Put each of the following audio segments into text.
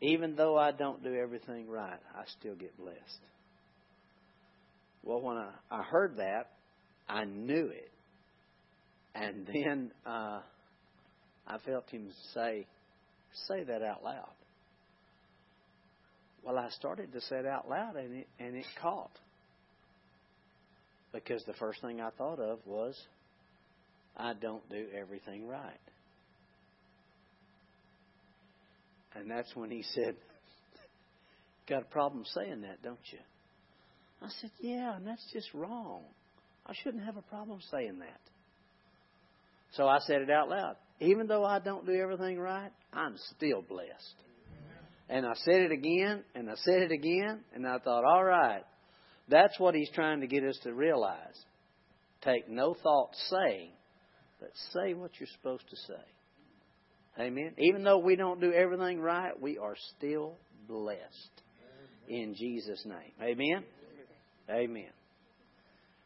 even though I don't do everything right, I still get blessed. Well, when I, I heard that, I knew it. And then uh, I felt him say, say that out loud. Well, I started to say it out loud, and it, and it caught. Because the first thing I thought of was, I don't do everything right. And that's when he said, Got a problem saying that, don't you? I said, Yeah, and that's just wrong. I shouldn't have a problem saying that. So I said it out loud. Even though I don't do everything right, I'm still blessed. And I said it again, and I said it again, and I thought, all right, that's what he's trying to get us to realize. Take no thought saying, but say what you're supposed to say. Amen. Even though we don't do everything right, we are still blessed in Jesus' name. Amen. Amen.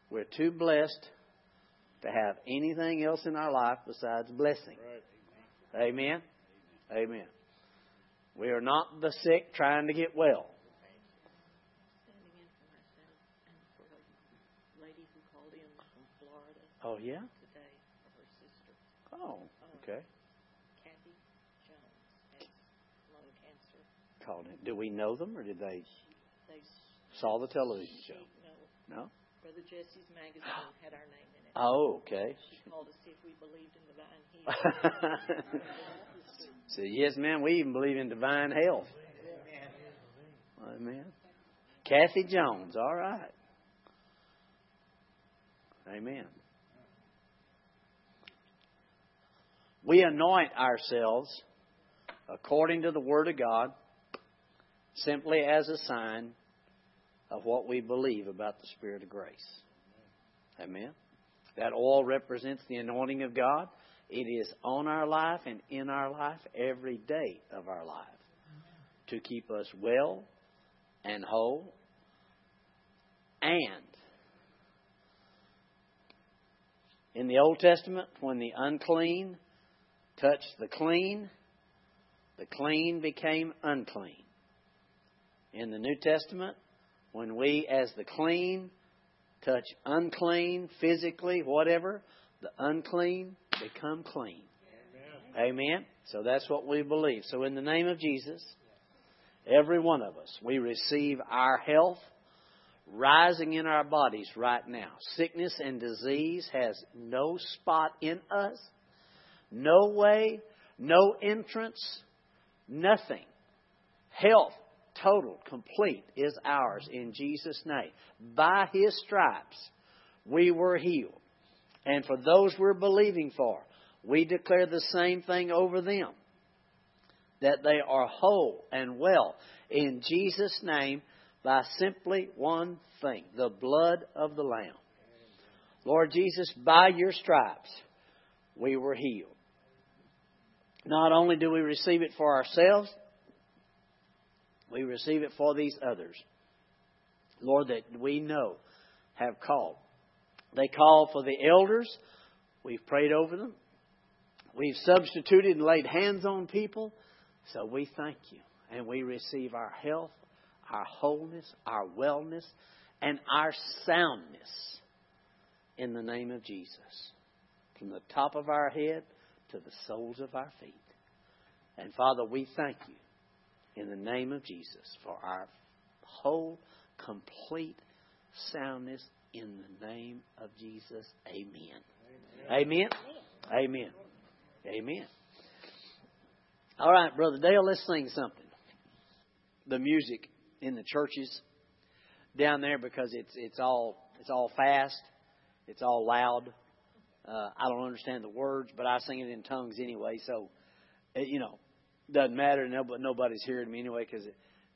We're too blessed to have anything else in our life besides blessing. Amen. Amen. We are not the sick trying to get well. Oh yeah. Today. Oh, okay. Kathy Jones has lung cancer. Called. Do we know them, or did they They saw the television she, show? no, No. Brother Jesse's magazine ah. had our name in it. Oh, okay. She called to see if we believed in divine healing. so yes, ma'am. We even believe in divine health. Amen. Kathy Jones. All right. Amen. We anoint ourselves according to the Word of God simply as a sign of what we believe about the Spirit of grace. Amen. That oil represents the anointing of God. It is on our life and in our life every day of our life to keep us well and whole and in the Old Testament, when the unclean touched the clean, the clean became unclean. In the New Testament, when we, as the clean, touch unclean physically, whatever, the unclean become clean. Amen. Amen. So that's what we believe. So in the name of Jesus, every one of us, we receive our health rising in our bodies right now. Sickness and disease has no spot in us, no way, no entrance, nothing. Health, total, complete, is ours in Jesus' name. By His stripes, we were healed. And for those we're believing for, we declare the same thing over them that they are whole and well in Jesus' name by simply one thing the blood of the Lamb. Lord Jesus, by your stripes, we were healed. Not only do we receive it for ourselves, we receive it for these others. Lord, that we know have called. They call for the elders. We've prayed over them. We've substituted and laid hands on people. So we thank you. And we receive our health, our wholeness, our wellness, and our soundness in the name of Jesus. From the top of our head to the soles of our feet. And Father, we thank you in the name of Jesus for our whole, complete soundness in the name of Jesus. Amen. Amen. Amen. Amen. All right, Brother Dale, let's sing something. The music in the churches down there because it's it's all it's all fast, it's all loud. Uh, I don't understand the words, but I sing it in tongues anyway, so you know doesn't matter. Nobody, nobody's hearing me anyway because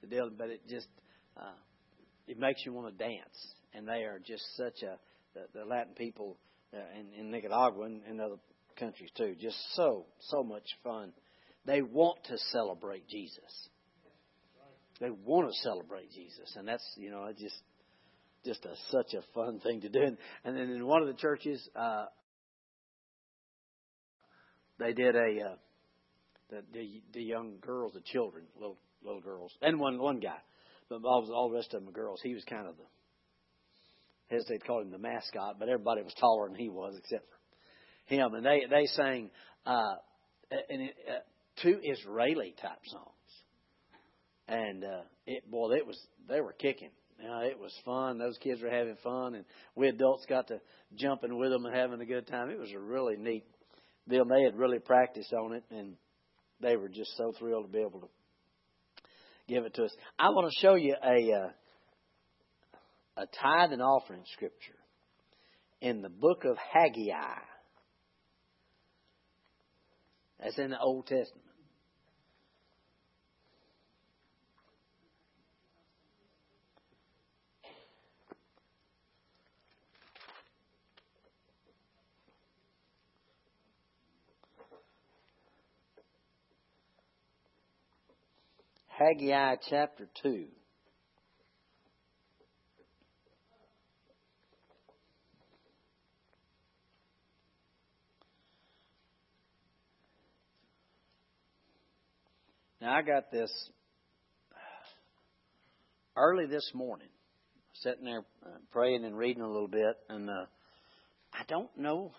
the deal. But it just uh, it makes you want to dance, and they are just such a the, the Latin people uh, in, in Nicaragua and, and other countries too. Just so so much fun. They want to celebrate Jesus. They want to celebrate Jesus, and that's you know just just a, such a fun thing to do. And, and then in one of the churches, uh, they did a uh, the, the the young girls, the children, little little girls, and one one guy, but all, all the rest of them were girls. He was kind of the, hesitate to call him the mascot, but everybody was taller than he was except for him. And they they sang uh, and it, uh, two Israeli type songs, and uh, it boy, it was they were kicking. You know, it was fun. Those kids were having fun, and we adults got to jumping with them and having a good time. It was a really neat deal. They had really practiced on it, and they were just so thrilled to be able to give it to us. I want to show you a uh, a tithe and offering scripture in the book of Haggai. That's in the Old Testament. Haggai chapter 2. Now, I got this early this morning, sitting there uh, praying and reading a little bit, and uh, I don't know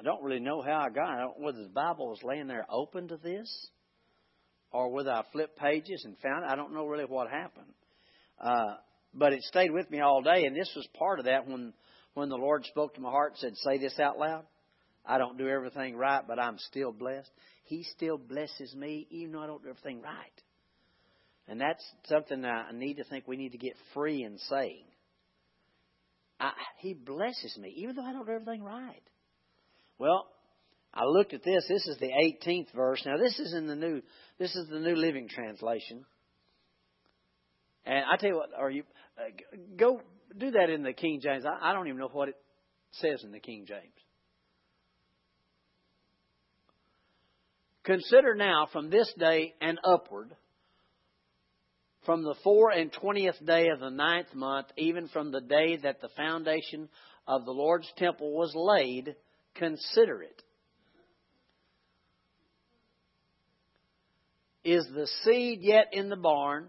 I don't really know how I got it. I don't whether the Bible was laying there open to this or whether I flipped pages and found it. I don't know really what happened. Uh, but it stayed with me all day, and this was part of that when when the Lord spoke to my heart and said, Say this out loud. I don't do everything right, but I'm still blessed. He still blesses me, even though I don't do everything right. And that's something I need to think we need to get free in saying. I, he blesses me, even though I don't do everything right. Well, I looked at this. This is the 18th verse. Now this is in the new. This is the New Living Translation. And I tell you what, are you uh, go do that in the King James? I, I don't even know what it says in the King James. Consider now from this day and upward, from the four and twentieth day of the ninth month, even from the day that the foundation of the Lord's temple was laid Consider it. Is the seed yet in the barn?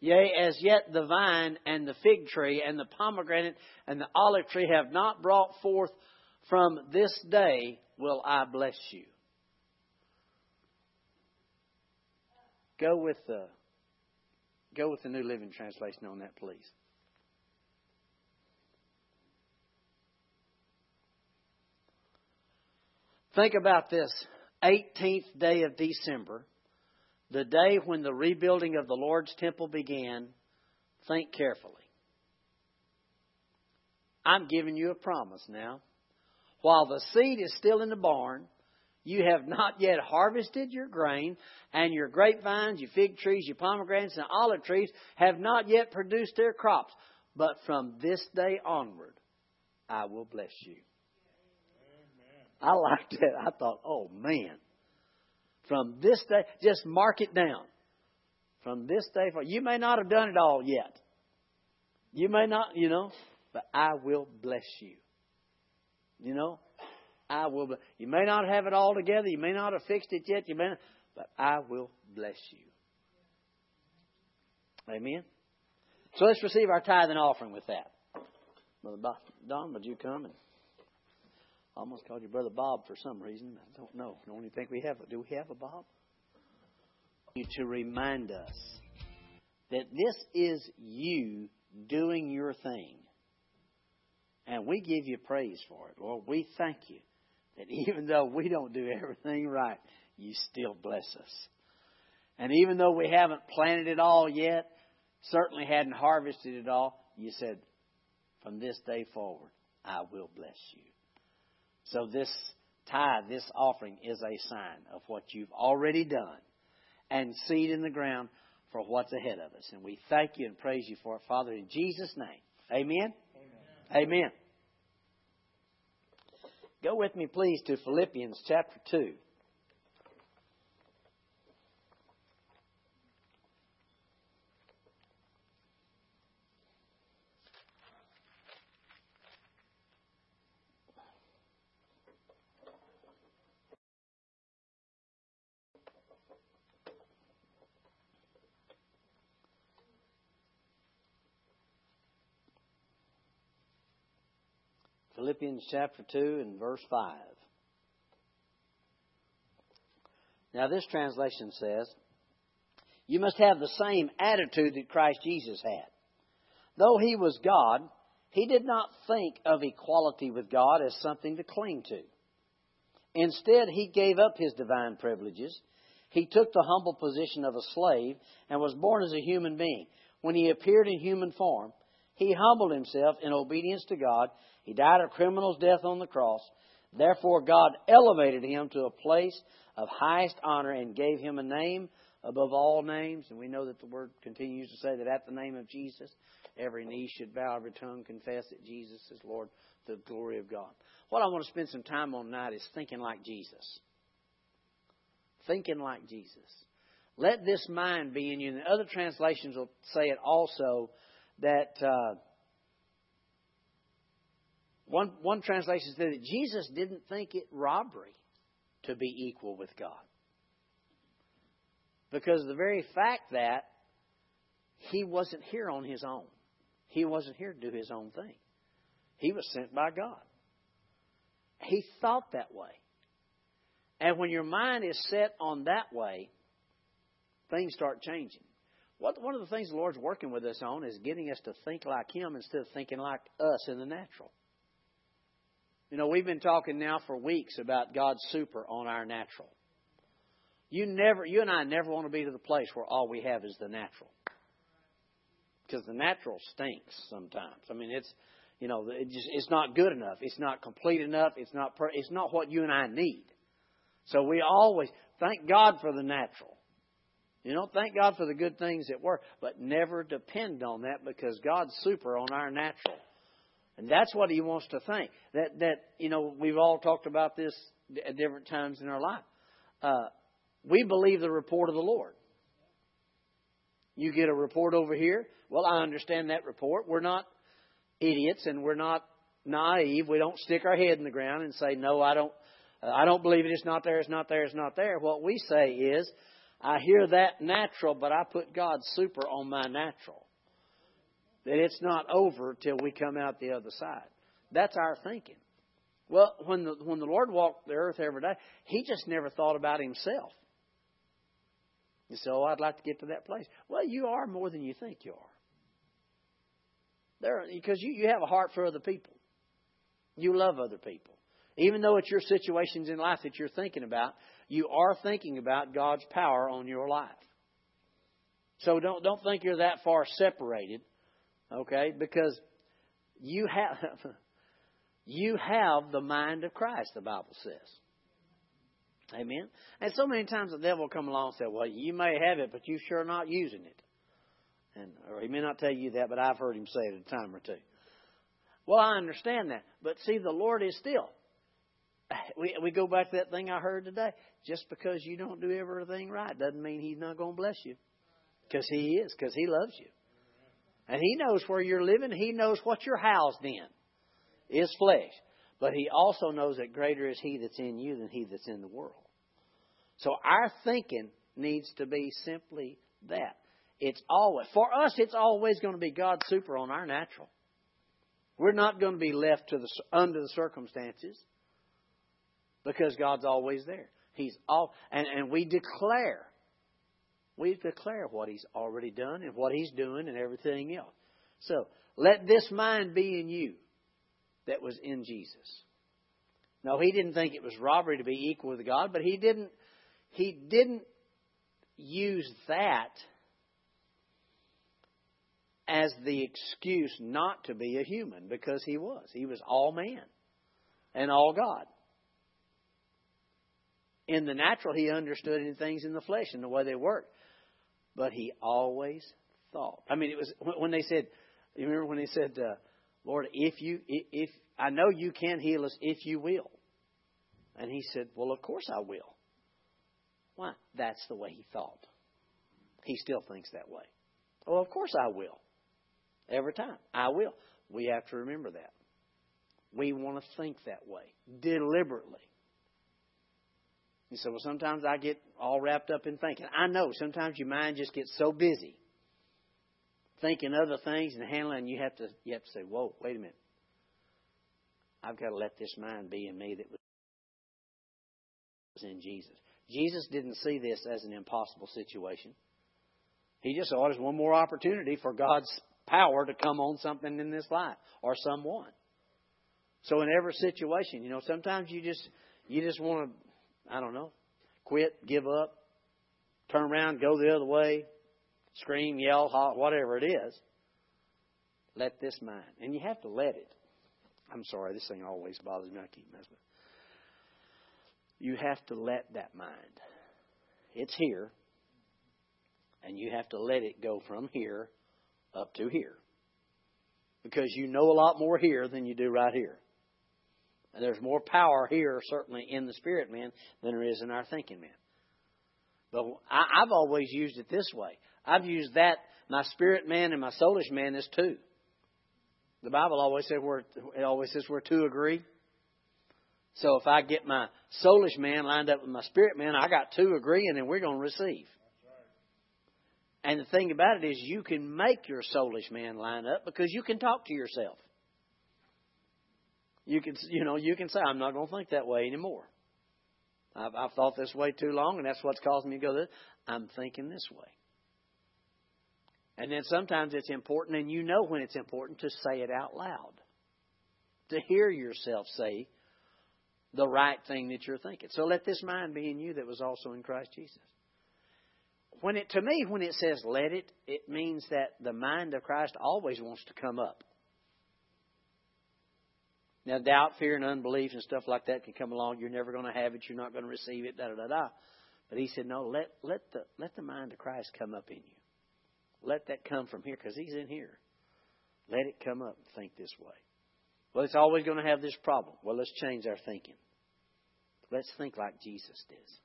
Yea, as yet the vine and the fig tree and the pomegranate and the olive tree have not brought forth from this day will I bless you. Go with the go with the New Living Translation on that, please. Think about this 18th day of December, the day when the rebuilding of the Lord's temple began. Think carefully. I'm giving you a promise now. While the seed is still in the barn, you have not yet harvested your grain, and your grapevines, your fig trees, your pomegranates, and olive trees have not yet produced their crops. But from this day onward, I will bless you. I liked it. I thought, oh man. From this day, just mark it down. From this day forward, you may not have done it all yet. You may not, you know, but I will bless you. You know, I will. You may not have it all together. You may not have fixed it yet. You may, not, but I will bless you. Amen. So let's receive our tithe and offering with that. Brother Don, would you come and? I almost called you Brother Bob for some reason. I don't know. Don't even think we have. Do we have a Bob? To remind us that this is you doing your thing. And we give you praise for it. Lord, we thank you that even though we don't do everything right, you still bless us. And even though we haven't planted it all yet, certainly hadn't harvested it all, you said, from this day forward, I will bless you. So this tithe, this offering is a sign of what you've already done and seed in the ground for what's ahead of us. And we thank you and praise you for it, Father, in Jesus' name. Amen. Amen. Amen. Go with me, please, to Philippians chapter 2. Philippians chapter 2 and verse 5. Now, this translation says, You must have the same attitude that Christ Jesus had. Though he was God, he did not think of equality with God as something to cling to. Instead, he gave up his divine privileges. He took the humble position of a slave and was born as a human being. When he appeared in human form, he humbled himself in obedience to God. He died a criminal's death on the cross. Therefore, God elevated him to a place of highest honor and gave him a name above all names. And we know that the word continues to say that at the name of Jesus, every knee should bow, every tongue confess that Jesus is Lord, the glory of God. What I want to spend some time on tonight is thinking like Jesus. Thinking like Jesus. Let this mind be in you. And other translations will say it also that uh, one one translation said that Jesus didn't think it robbery to be equal with God. Because the very fact that he wasn't here on his own. He wasn't here to do his own thing. He was sent by God. He thought that way. And when your mind is set on that way, things start changing. What, one of the things the Lord's working with us on is getting us to think like Him instead of thinking like us in the natural. You know, we've been talking now for weeks about God's super on our natural. You never, you and I never want to be to the place where all we have is the natural, because the natural stinks sometimes. I mean, it's, you know, it just, it's not good enough. It's not complete enough. It's not, per, it's not what you and I need. So we always thank God for the natural. You know, thank God for the good things that work, but never depend on that because God's super on our natural. And that's what he wants to think. That that you know we've all talked about this at different times in our life. Uh, we believe the report of the Lord. You get a report over here. Well, I understand that report. We're not idiots and we're not naive. We don't stick our head in the ground and say, "No, I don't. Uh, I don't believe it. It's not there. It's not there. It's not there." What we say is, "I hear that natural, but I put God's super on my natural." that it's not over till we come out the other side. That's our thinking. Well, when the when the Lord walked the earth every day, He just never thought about Himself. You say, "Oh, I'd like to get to that place." Well, you are more than you think you are. There, because you you have a heart for other people. You love other people, even though it's your situations in life that you're thinking about. You are thinking about God's power on your life. So don't don't think you're that far separated Okay? Because you have you have the mind of Christ, the Bible says. Amen. And so many times the devil will come along and say, Well, you may have it, but you sure not using it. And or he may not tell you that, but I've heard him say it a time or two. Well, I understand that. But see, the Lord is still. We we go back to that thing I heard today. Just because you don't do everything right doesn't mean He's not going to bless you. Because He is, because He loves you. And He knows where you're living. He knows what you're housed in is flesh. But He also knows that greater is He that's in you than He that's in the world. So our thinking needs to be simply that. It's always, for us, it's always going to be God's super on our natural. We're not going to be left to the, under the circumstances because God's always there. He's all, and, and we declare we declare what He's already done and what He's doing and everything else. So, let this mind be in you that was in Jesus. No, he didn't think it was robbery to be equal with God, but he didn't he didn't use that as the excuse not to be a human because he was. He was all man and all God. In the natural, he understood things in the flesh and the way they worked but he always thought. I mean, it was when they said, you remember when they said, uh, Lord, if you, if, I know you can heal us if you will. And he said, well, of course I will. Why? That's the way he thought. He still thinks that way. Well, of course I will. Every time. I will. We have to remember that. We want to think that way deliberately. You say, well, sometimes I get all wrapped up in thinking. I know sometimes your mind just gets so busy thinking other things and handling, you have to you have to say, whoa, wait a minute. I've got to let this mind be in me that was in Jesus. Jesus didn't see this as an impossible situation. He just saw it as one more opportunity for God's power to come on something in this life or someone. So in every situation, you know, sometimes you just you just want to, I don't know, quit, give up, turn around, go the other way, scream, yell, holler, whatever it is. Let this mind, and you have to let it. I'm sorry, this thing always bothers me. I keep messing. With You have to let that mind. It's here, and you have to let it go from here up to here. Because you know a lot more here than you do right here. And there's more power here, certainly, in the spirit man than there is in our thinking man. But I, I've always used it this way. I've used that, my spirit man and my soulish man as two. The Bible always says where it always says where two agree. So if I get my soulish man lined up with my spirit man, I got two agreeing and we're going to receive. And the thing about it is you can make your soulish man line up because you can talk to yourself. You can, you know, you can say, I'm not going to think that way anymore. I've, I've thought this way too long, and that's what's causing me to go this. I'm thinking this way. And then sometimes it's important, and you know when it's important to say it out loud. To hear yourself say the right thing that you're thinking. So let this mind be in you that was also in Christ Jesus. When it to me, when it says let it, it means that the mind of Christ always wants to come up. Now, doubt, fear, and unbelief and stuff like that can come along. You're never going to have it. You're not going to receive it. Da da da da. But he said, no. Let let the let the mind of Christ come up in you. Let that come from here because He's in here. Let it come up and think this way. Well, it's always going to have this problem. Well, let's change our thinking. Let's think like Jesus does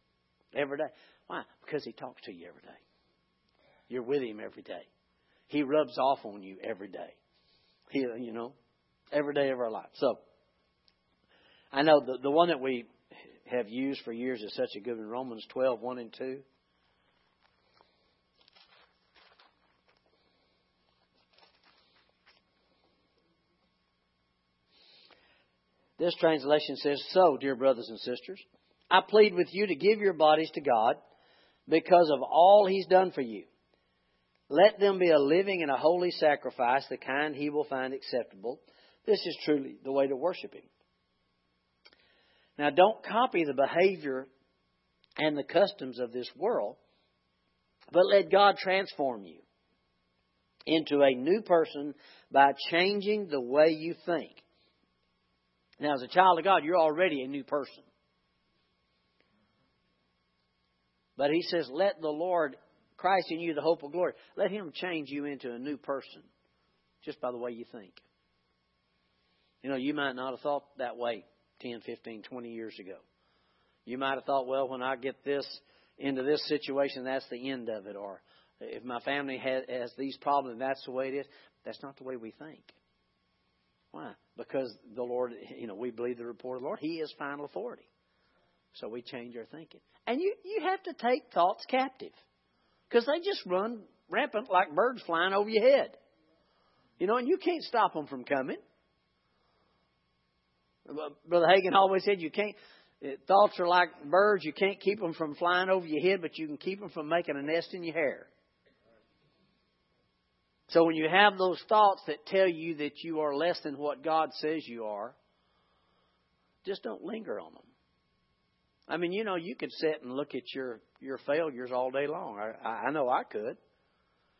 every day. Why? Because He talks to you every day. You're with Him every day. He rubs off on you every day. He, you know, every day of our life. So, I know the the one that we have used for years is such a good one. Romans 12, 1 and 2. This translation says, So, dear brothers and sisters, I plead with you to give your bodies to God because of all He's done for you. Let them be a living and a holy sacrifice, the kind He will find acceptable. This is truly the way to worship Him. Now, don't copy the behavior and the customs of this world, but let God transform you into a new person by changing the way you think. Now, as a child of God, you're already a new person. But he says, let the Lord, Christ in you, the hope of glory, let him change you into a new person just by the way you think. You know, you might not have thought that way 10, 15, 20 years ago. You might have thought, well, when I get this into this situation, that's the end of it. Or if my family has, has these problems, that's the way it is. That's not the way we think. Why? Because the Lord, you know, we believe the report of the Lord. He is final authority. So we change our thinking. And you, you have to take thoughts captive. Because they just run rampant like birds flying over your head. You know, and you can't stop them from coming. Brother Hagin always said you can't, eh, thoughts are like birds. You can't keep them from flying over your head, but you can keep them from making a nest in your hair. So when you have those thoughts that tell you that you are less than what God says you are, just don't linger on them. I mean, you know, you could sit and look at your your failures all day long. I, I know I could.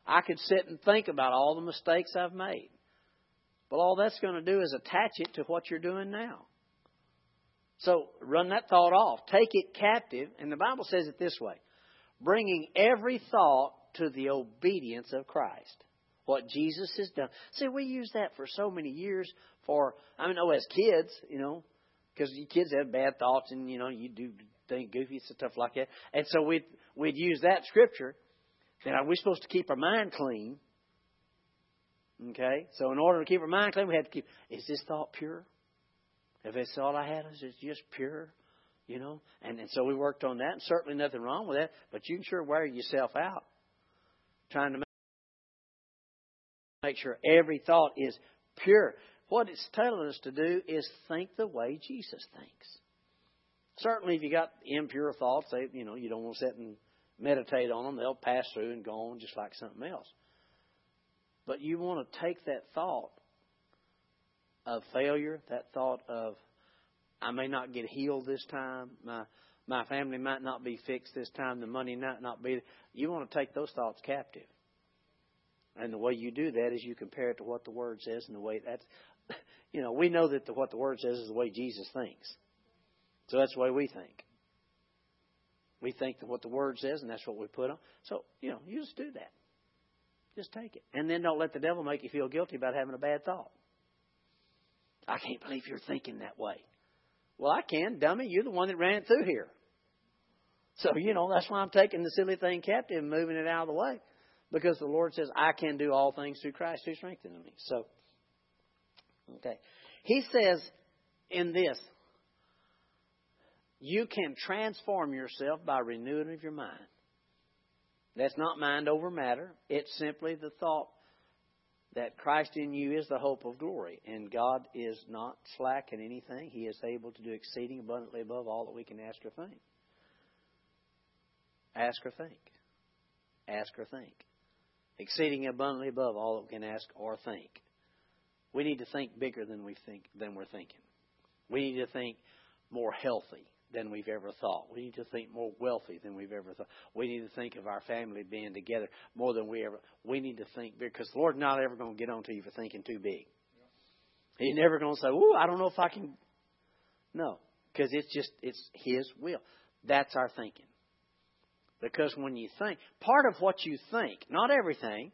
I could sit and think about all the mistakes I've made. But all that's going to do is attach it to what you're doing now. So run that thought off. Take it captive. And the Bible says it this way bringing every thought to the obedience of Christ what Jesus has done. See, we use that for so many years for, I mean, oh, as kids, you know, because kids have bad thoughts and, you know, you do think goofy stuff like that. And so we'd, we'd use that scripture that are we supposed to keep our mind clean? Okay? So in order to keep our mind clean, we have to keep, is this thought pure? If it's all I had, is it just pure? You know? And, and so we worked on that, and certainly nothing wrong with that, but you can sure wear yourself out trying to make sure every thought is pure. what it's telling us to do is think the way Jesus thinks. Certainly, if you got impure thoughts, they, you know, you don't want to sit and meditate on them. They'll pass through and go on just like something else. But you want to take that thought of failure, that thought of I may not get healed this time, my my family might not be fixed this time, the money might not be. You want to take those thoughts captive. And the way you do that is you compare it to what the Word says, and the way that's, you know, we know that the, what the Word says is the way Jesus thinks. So that's the way we think. We think that what the Word says, and that's what we put on. So, you know, you just do that. Just take it. And then don't let the devil make you feel guilty about having a bad thought. I can't believe you're thinking that way. Well, I can, dummy. You're the one that ran it through here. So, you know, that's why I'm taking the silly thing captive and moving it out of the way. Because the Lord says, I can do all things through Christ who strengthens me. So, okay. He says in this, you can transform yourself by renewing of your mind. That's not mind over matter. It's simply the thought that Christ in you is the hope of glory. And God is not slack in anything. He is able to do exceeding abundantly above all that we can ask or think. Ask or think. Ask or think. Exceeding abundantly above all that we can ask or think. We need to think bigger than we think than we're thinking. We need to think more healthy than we've ever thought. We need to think more wealthy than we've ever thought. We need to think of our family being together more than we ever. We need to think big because the Lord's not ever going to get on to you for thinking too big. He's never going to say, "Ooh, I don't know if I can." No, because it's just it's His will. That's our thinking. Because when you think, part of what you think, not everything,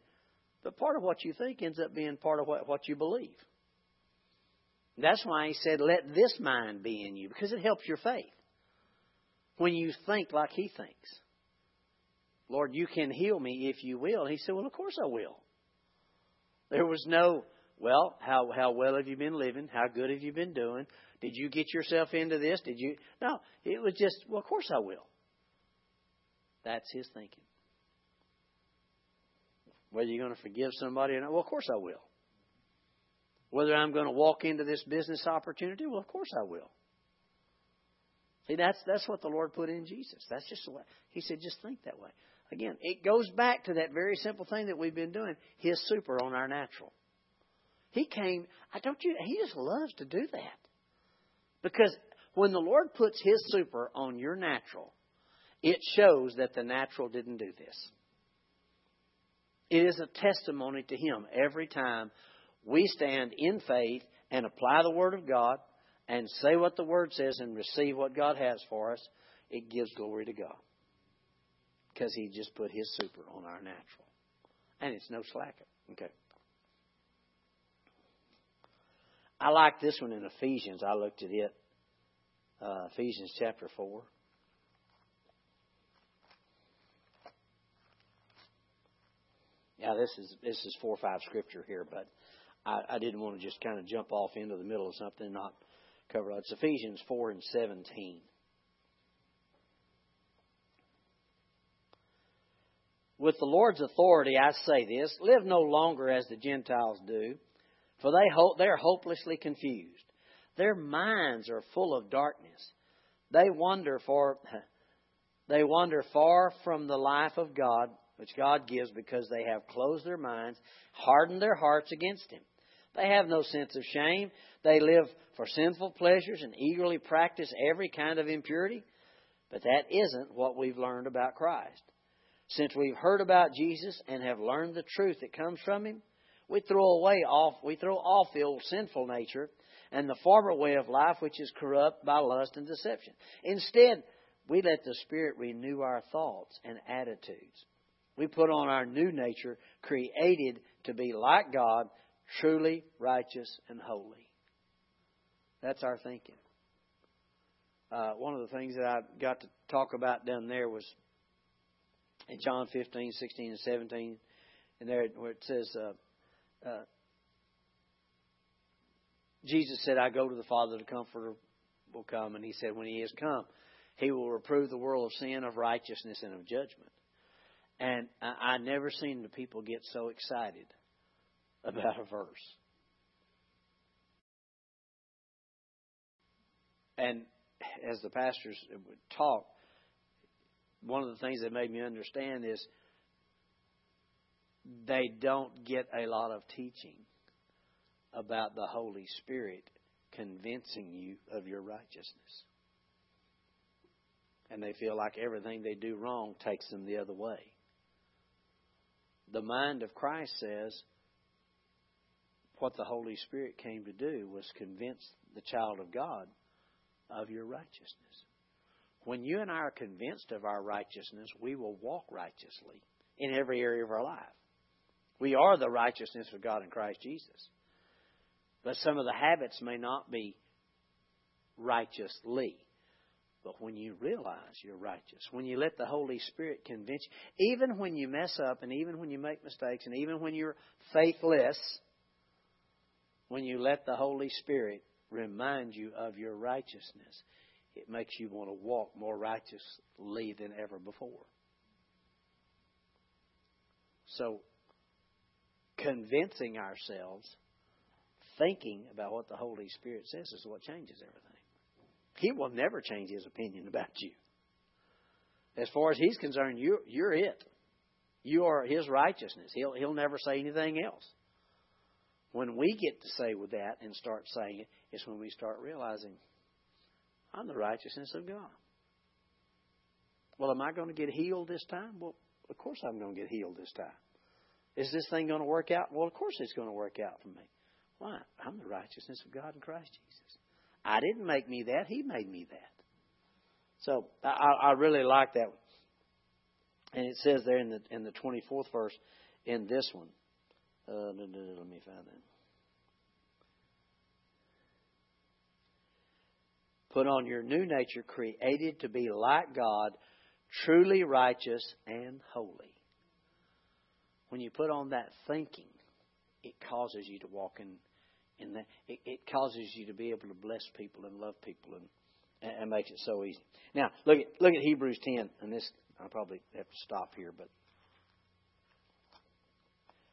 but part of what you think ends up being part of what, what you believe. That's why he said, let this mind be in you, because it helps your faith. When you think like he thinks. Lord, you can heal me if you will. And he said, Well, of course I will. There was no, well, how, how well have you been living? How good have you been doing? Did you get yourself into this? Did you? No, it was just, well, of course I will. That's his thinking. Whether you're going to forgive somebody or not, well, of course I will. Whether I'm going to walk into this business opportunity, well, of course I will. See, that's that's what the Lord put in Jesus. That's just the way He said. Just think that way. Again, it goes back to that very simple thing that we've been doing. His super on our natural. He came. I don't you. He just loves to do that because when the Lord puts His super on your natural, it shows that the natural didn't do this. It is a testimony to Him every time we stand in faith and apply the Word of God and say what the Word says and receive what God has for us. It gives glory to God because He just put His super on our natural. And it's no slacker. Okay. I like this one in Ephesians. I looked at it. Uh, Ephesians chapter 4. Yeah, this is this is four or five scripture here, but I, I didn't want to just kind of jump off into the middle of something and not cover. It's Ephesians four and seventeen. With the Lord's authority, I say this: live no longer as the Gentiles do, for they hope they are hopelessly confused. Their minds are full of darkness. They wander for they wander far from the life of God which God gives because they have closed their minds, hardened their hearts against Him. They have no sense of shame. They live for sinful pleasures and eagerly practice every kind of impurity. But that isn't what we've learned about Christ. Since we've heard about Jesus and have learned the truth that comes from Him, we throw away off we throw off the old sinful nature and the former way of life which is corrupt by lust and deception. Instead, we let the Spirit renew our thoughts and attitudes. We put on our new nature, created to be like God, truly righteous and holy. That's our thinking. Uh, one of the things that I got to talk about down there was in John 15, 16, and 17, and there where it says, uh, uh, Jesus said, I go to the Father, the Comforter will come. And he said, when he is come, he will reprove the world of sin, of righteousness, and of judgment. And I, I never seen the people get so excited about a verse. and as the pastors would talk, one of the things that made me understand is they don't get a lot of teaching about the Holy Spirit convincing you of your righteousness. And they feel like everything they do wrong takes them the other way. The mind of Christ says what the Holy Spirit came to do was convince the child of God of your righteousness. When you and I are convinced of our righteousness, we will walk righteously in every area of our life. We are the righteousness of God in Christ Jesus. But some of the habits may not be righteously. But when you realize you're righteous, when you let the Holy Spirit convince you, even when you mess up and even when you make mistakes and even when you're faithless, when you let the Holy Spirit remind you of your righteousness, it makes you want to walk more righteously than ever before. So, convincing ourselves, thinking about what the Holy Spirit says is what changes everything. He will never change his opinion about you. As far as he's concerned, you, you're it. You are his righteousness. He'll, he'll never say anything else. When we get to say with that and start saying it, it's when we start realizing, I'm the righteousness of God. Well, am I going to get healed this time? Well, of course I'm going to get healed this time. Is this thing going to work out? Well, of course it's going to work out for me. Why? I'm the righteousness of God in Christ Jesus. I didn't make me that. He made me that. So I, I really like that. And it says there in the in the 24th verse in this one. Uh, let me find that. Put on your new nature, created to be like God, truly righteous and holy. When you put on that thinking, it causes you to walk in in that it, it causes you to be able to bless people and love people and and makes it so easy. Now look at look at Hebrews ten, and this I probably have to stop here, but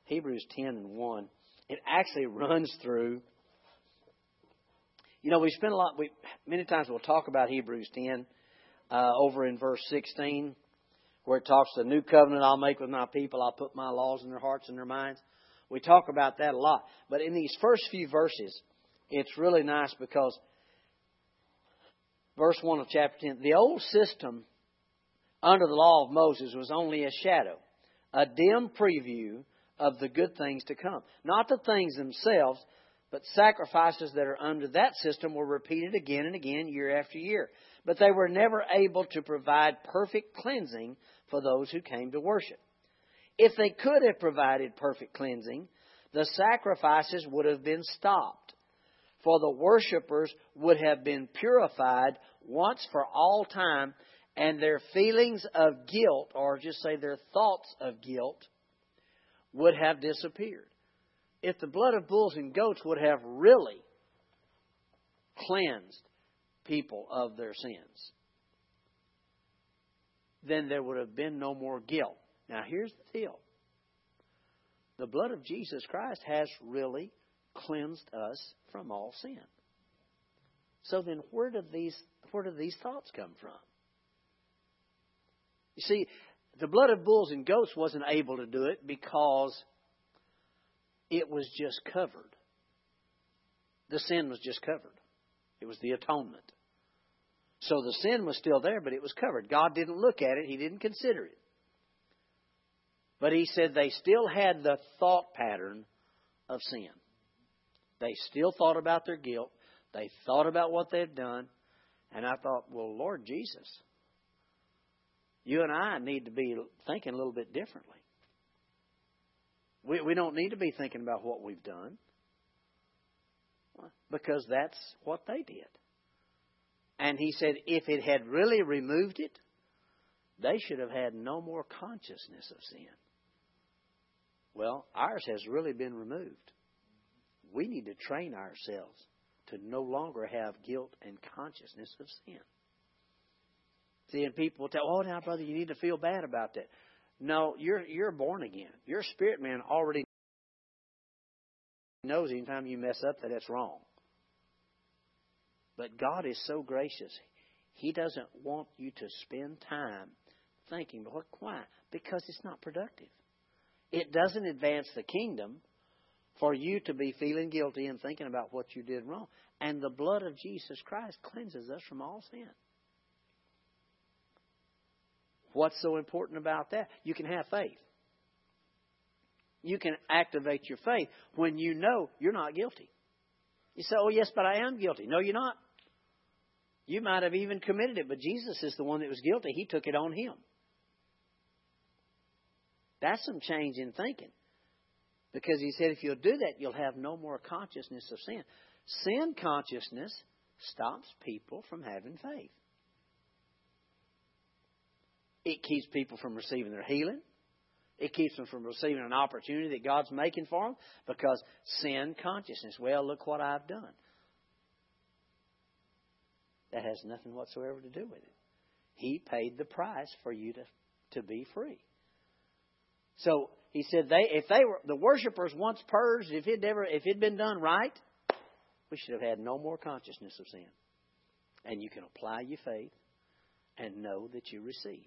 Hebrews ten and one, it actually runs through. You know, we spend a lot. We many times we'll talk about Hebrews ten uh, over in verse sixteen, where it talks the new covenant I'll make with my people. I'll put my laws in their hearts and their minds. We talk about that a lot. But in these first few verses, it's really nice because verse 1 of chapter 10 the old system under the law of Moses was only a shadow, a dim preview of the good things to come. Not the things themselves, but sacrifices that are under that system were repeated again and again, year after year. But they were never able to provide perfect cleansing for those who came to worship. If they could have provided perfect cleansing, the sacrifices would have been stopped, for the worshippers would have been purified once for all time, and their feelings of guilt, or just say their thoughts of guilt, would have disappeared. If the blood of bulls and goats would have really cleansed people of their sins, then there would have been no more guilt. Now, here's the deal the blood of Jesus Christ has really cleansed us from all sin. So then, where do these where do these thoughts come from? You see, the blood of bulls and goats wasn't able to do it because it was just covered. The sin was just covered. It was the atonement. So the sin was still there, but it was covered. God didn't look at it, He didn't consider it. But he said they still had the thought pattern of sin. They still thought about their guilt. They thought about what they'd done. And I thought, well, Lord Jesus, you and I need to be thinking a little bit differently. We, we don't need to be thinking about what we've done because that's what they did. And he said, if it had really removed it, they should have had no more consciousness of sin. Well, ours has really been removed. We need to train ourselves to no longer have guilt and consciousness of sin. See, and people tell, "Oh, now, brother, you need to feel bad about that." No, you're you're born again. Your spirit man already knows anytime you mess up that it's wrong. But God is so gracious. He doesn't want you to spend time thinking, well, why? Because it's not productive. It doesn't advance the kingdom for you to be feeling guilty and thinking about what you did wrong. And the blood of Jesus Christ cleanses us from all sin. What's so important about that? You can have faith. You can activate your faith when you know you're not guilty. You say, Oh, yes, but I am guilty. No, you're not. You might have even committed it, but Jesus is the one that was guilty. He took it on him. That's some change in thinking. Because he said, if you'll do that, you'll have no more consciousness of sin. Sin consciousness stops people from having faith. It keeps people from receiving their healing. It keeps them from receiving an opportunity that God's making for them because sin consciousness. Well, look what I've done. That has nothing whatsoever to do with it. He paid the price for you to, to be free. So he said they if they were the worshippers once purged, if it ever if it'd been done right, we should have had no more consciousness of sin. And you can apply your faith and know that you receive.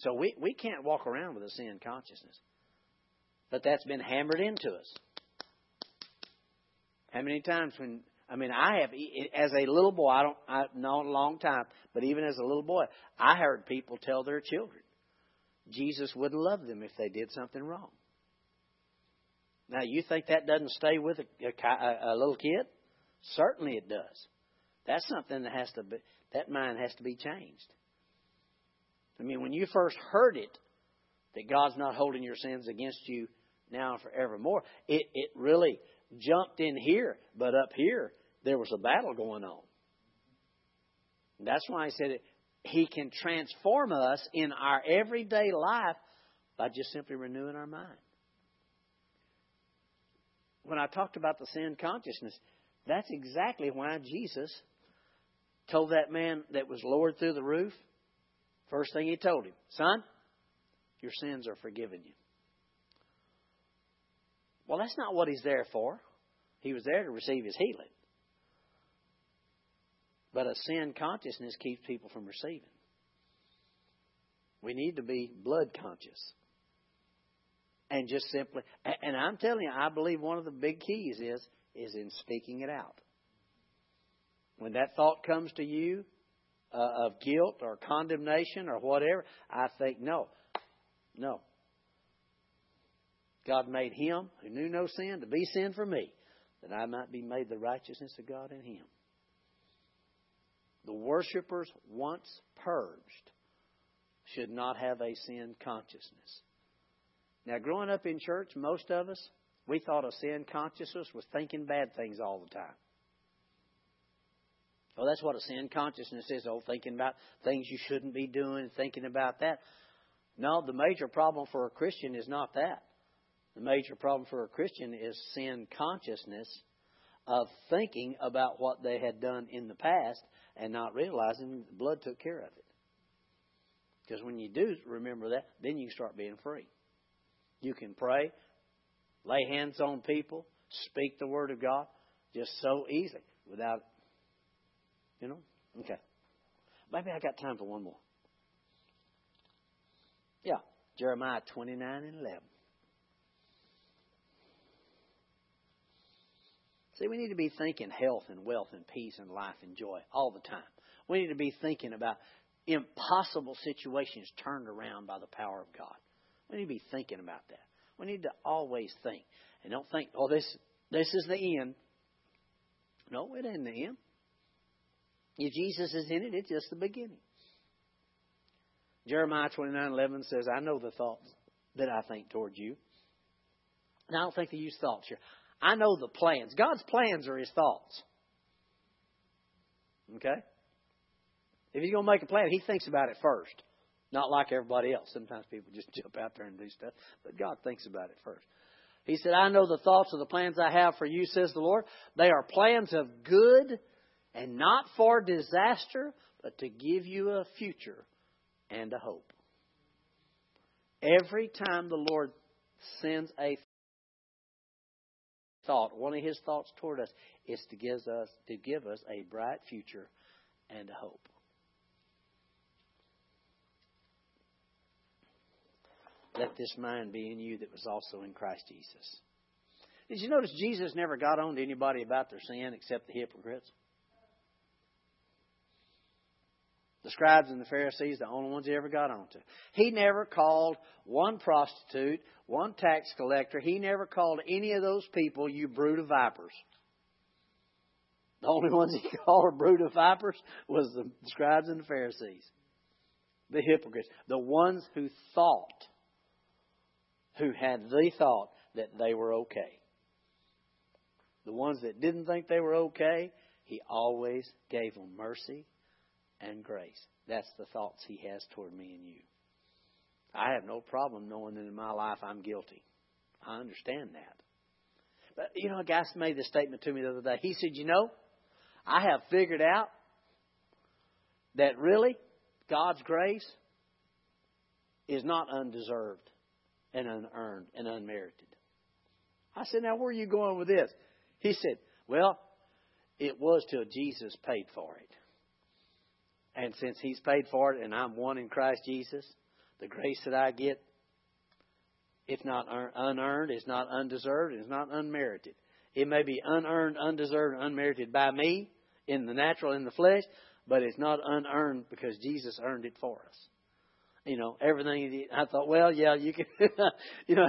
So we, we can't walk around with a sin consciousness. But that's been hammered into us. How many times when I mean I have as a little boy, I don't I know a long time, but even as a little boy, I heard people tell their children Jesus wouldn't love them if they did something wrong. Now, you think that doesn't stay with a, a, a little kid? Certainly it does. That's something that has to be, that mind has to be changed. I mean, when you first heard it, that God's not holding your sins against you now and forevermore, it, it really jumped in here, but up here, there was a battle going on. That's why I said it, He can transform us in our everyday life by just simply renewing our mind. When I talked about the sin consciousness, that's exactly why Jesus told that man that was lowered through the roof, First thing he told him, son, your sins are forgiven you. Well, that's not what he's there for. He was there to receive his healing. But a sin consciousness keeps people from receiving. We need to be blood conscious. And just simply, and I'm telling you, I believe one of the big keys is, is in speaking it out. When that thought comes to you, uh, of guilt or condemnation or whatever, I think, no, no. God made him who knew no sin to be sin for me, that I might be made the righteousness of God in him. The worshippers, once purged, should not have a sin consciousness. Now, growing up in church, most of us, we thought a sin consciousness was thinking bad things all the time. Well, that's what a sin consciousness is. Oh, thinking about things you shouldn't be doing, thinking about that. No, the major problem for a Christian is not that. The major problem for a Christian is sin consciousness of thinking about what they had done in the past and not realizing the blood took care of it. Because when you do remember that, then you start being free. You can pray, lay hands on people, speak the Word of God just so easily without you know? Okay. Maybe I got time for one more. Yeah. Jeremiah 29 and 11. See, we need to be thinking health and wealth and peace and life and joy all the time. We need to be thinking about impossible situations turned around by the power of God. We need to be thinking about that. We need to always think. And don't think, oh, this, this is the end. No, it ain't the end. If Jesus is in it, it's just the beginning. Jeremiah 29:11 says, "I know the thoughts that I think toward you." And I don't think they use thoughts here. I know the plans. God's plans are His thoughts. Okay? If He's going to make a plan, He thinks about it first. Not like everybody else. Sometimes people just jump out there and do stuff. But God thinks about it first. He said, I know the thoughts of the plans I have for you, says the Lord. They are plans of good and not for disaster, but to give you a future and a hope. Every time the Lord sends a thought, one of His thoughts toward us, is to give us to give us a bright future and a hope. Let this mind be in you that was also in Christ Jesus. Did you notice Jesus never got on to anybody about their sin except the hypocrites? The scribes and the Pharisees, the only ones he ever got on to. He never called one prostitute, one tax collector. He never called any of those people, you brood of vipers. The only ones he called a brood of vipers was the scribes and the Pharisees. The hypocrites. The ones who thought, who had the thought that they were okay. The ones that didn't think they were okay, he always gave them mercy and grace. That's the thoughts He has toward me and you. I have no problem knowing that in my life I'm guilty. I understand that. But, you know, a guy made this statement to me the other day. He said, You know, I have figured out that really God's grace is not undeserved and unearned and unmerited. I said, Now, where are you going with this? He said, Well, it was till Jesus paid for it. And since He's paid for it and I'm one in Christ Jesus, the grace that I get, it's not unearned, it's not undeserved, it's not unmerited. It may be unearned, undeserved, unmerited by me in the natural, in the flesh, but it's not unearned because Jesus earned it for us. You know, everything. I thought, well, yeah, you can. you know,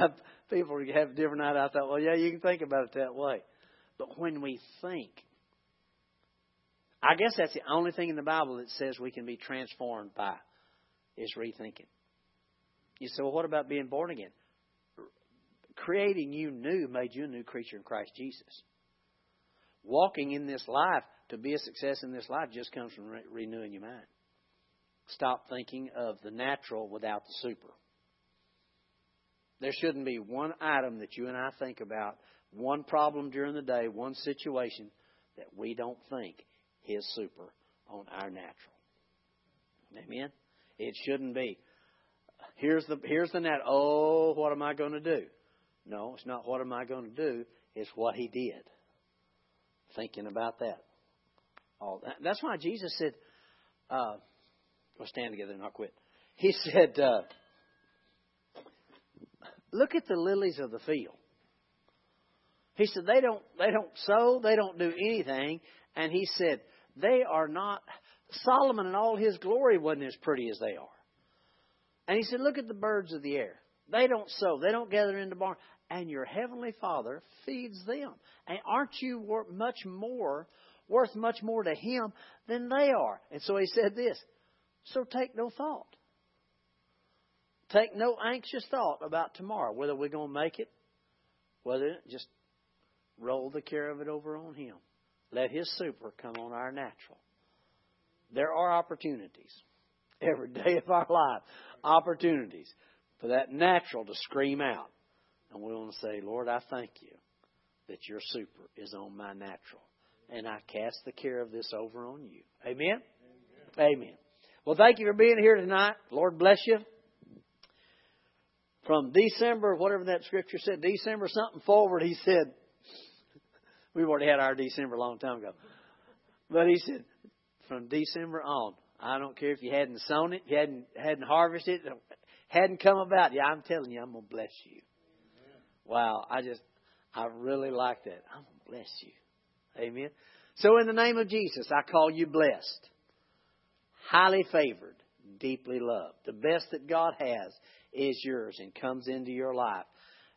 people have different idea. I thought, well, yeah, you can think about it that way. But when we think I guess that's the only thing in the Bible that says we can be transformed by is rethinking. You say, well, what about being born again? Creating you new made you a new creature in Christ Jesus. Walking in this life to be a success in this life just comes from re- renewing your mind. Stop thinking of the natural without the super. There shouldn't be one item that you and I think about, one problem during the day, one situation that we don't think his super on our natural. Amen? It shouldn't be. Here's the here's the net. Oh, what am I going to do? No, it's not what am I going to do. It's what he did. Thinking about that. All that. That's why Jesus said, uh, "We'll stand together and not quit." He said, uh, "Look at the lilies of the field." He said they don't they don't sow, they don't do anything, and he said, they are not, Solomon in all his glory wasn't as pretty as they are. And he said, look at the birds of the air. They don't sow, they don't gather in the barn, and your heavenly Father feeds them. And aren't you worth much more, worth much more to Him than they are? And so he said this, so take no thought. Take no anxious thought about tomorrow, whether we're going to make it, whether just roll the care of it over on Him. Let His super come on our natural. There are opportunities every day of our life, opportunities for that natural to scream out. And we want to say, Lord, I thank you that your super is on my natural. And I cast the care of this over on you. Amen? Amen. Amen. Well, thank you for being here tonight. Lord bless you. From December, whatever that scripture said, December something forward, he said, We've already had our December a long time ago. But he said, from December on, I don't care if you hadn't sown it, you hadn't hadn't harvested it, hadn't come about. Yeah, I'm telling you, I'm gonna bless you. Wow, I just I really like that. I'm gonna bless you. Amen. So in the name of Jesus, I call you blessed, highly favored, deeply loved. The best that God has is yours and comes into your life.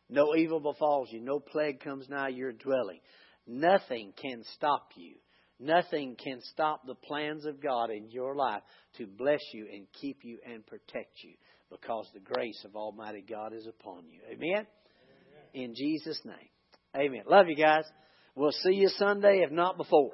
No evil befalls you. No plague comes nigh your dwelling. Nothing can stop you. Nothing can stop the plans of God in your life to bless you and keep you and protect you because the grace of Almighty God is upon you. Amen? Amen. In Jesus' name. Amen. Love you guys. We'll see you Sunday, if not before.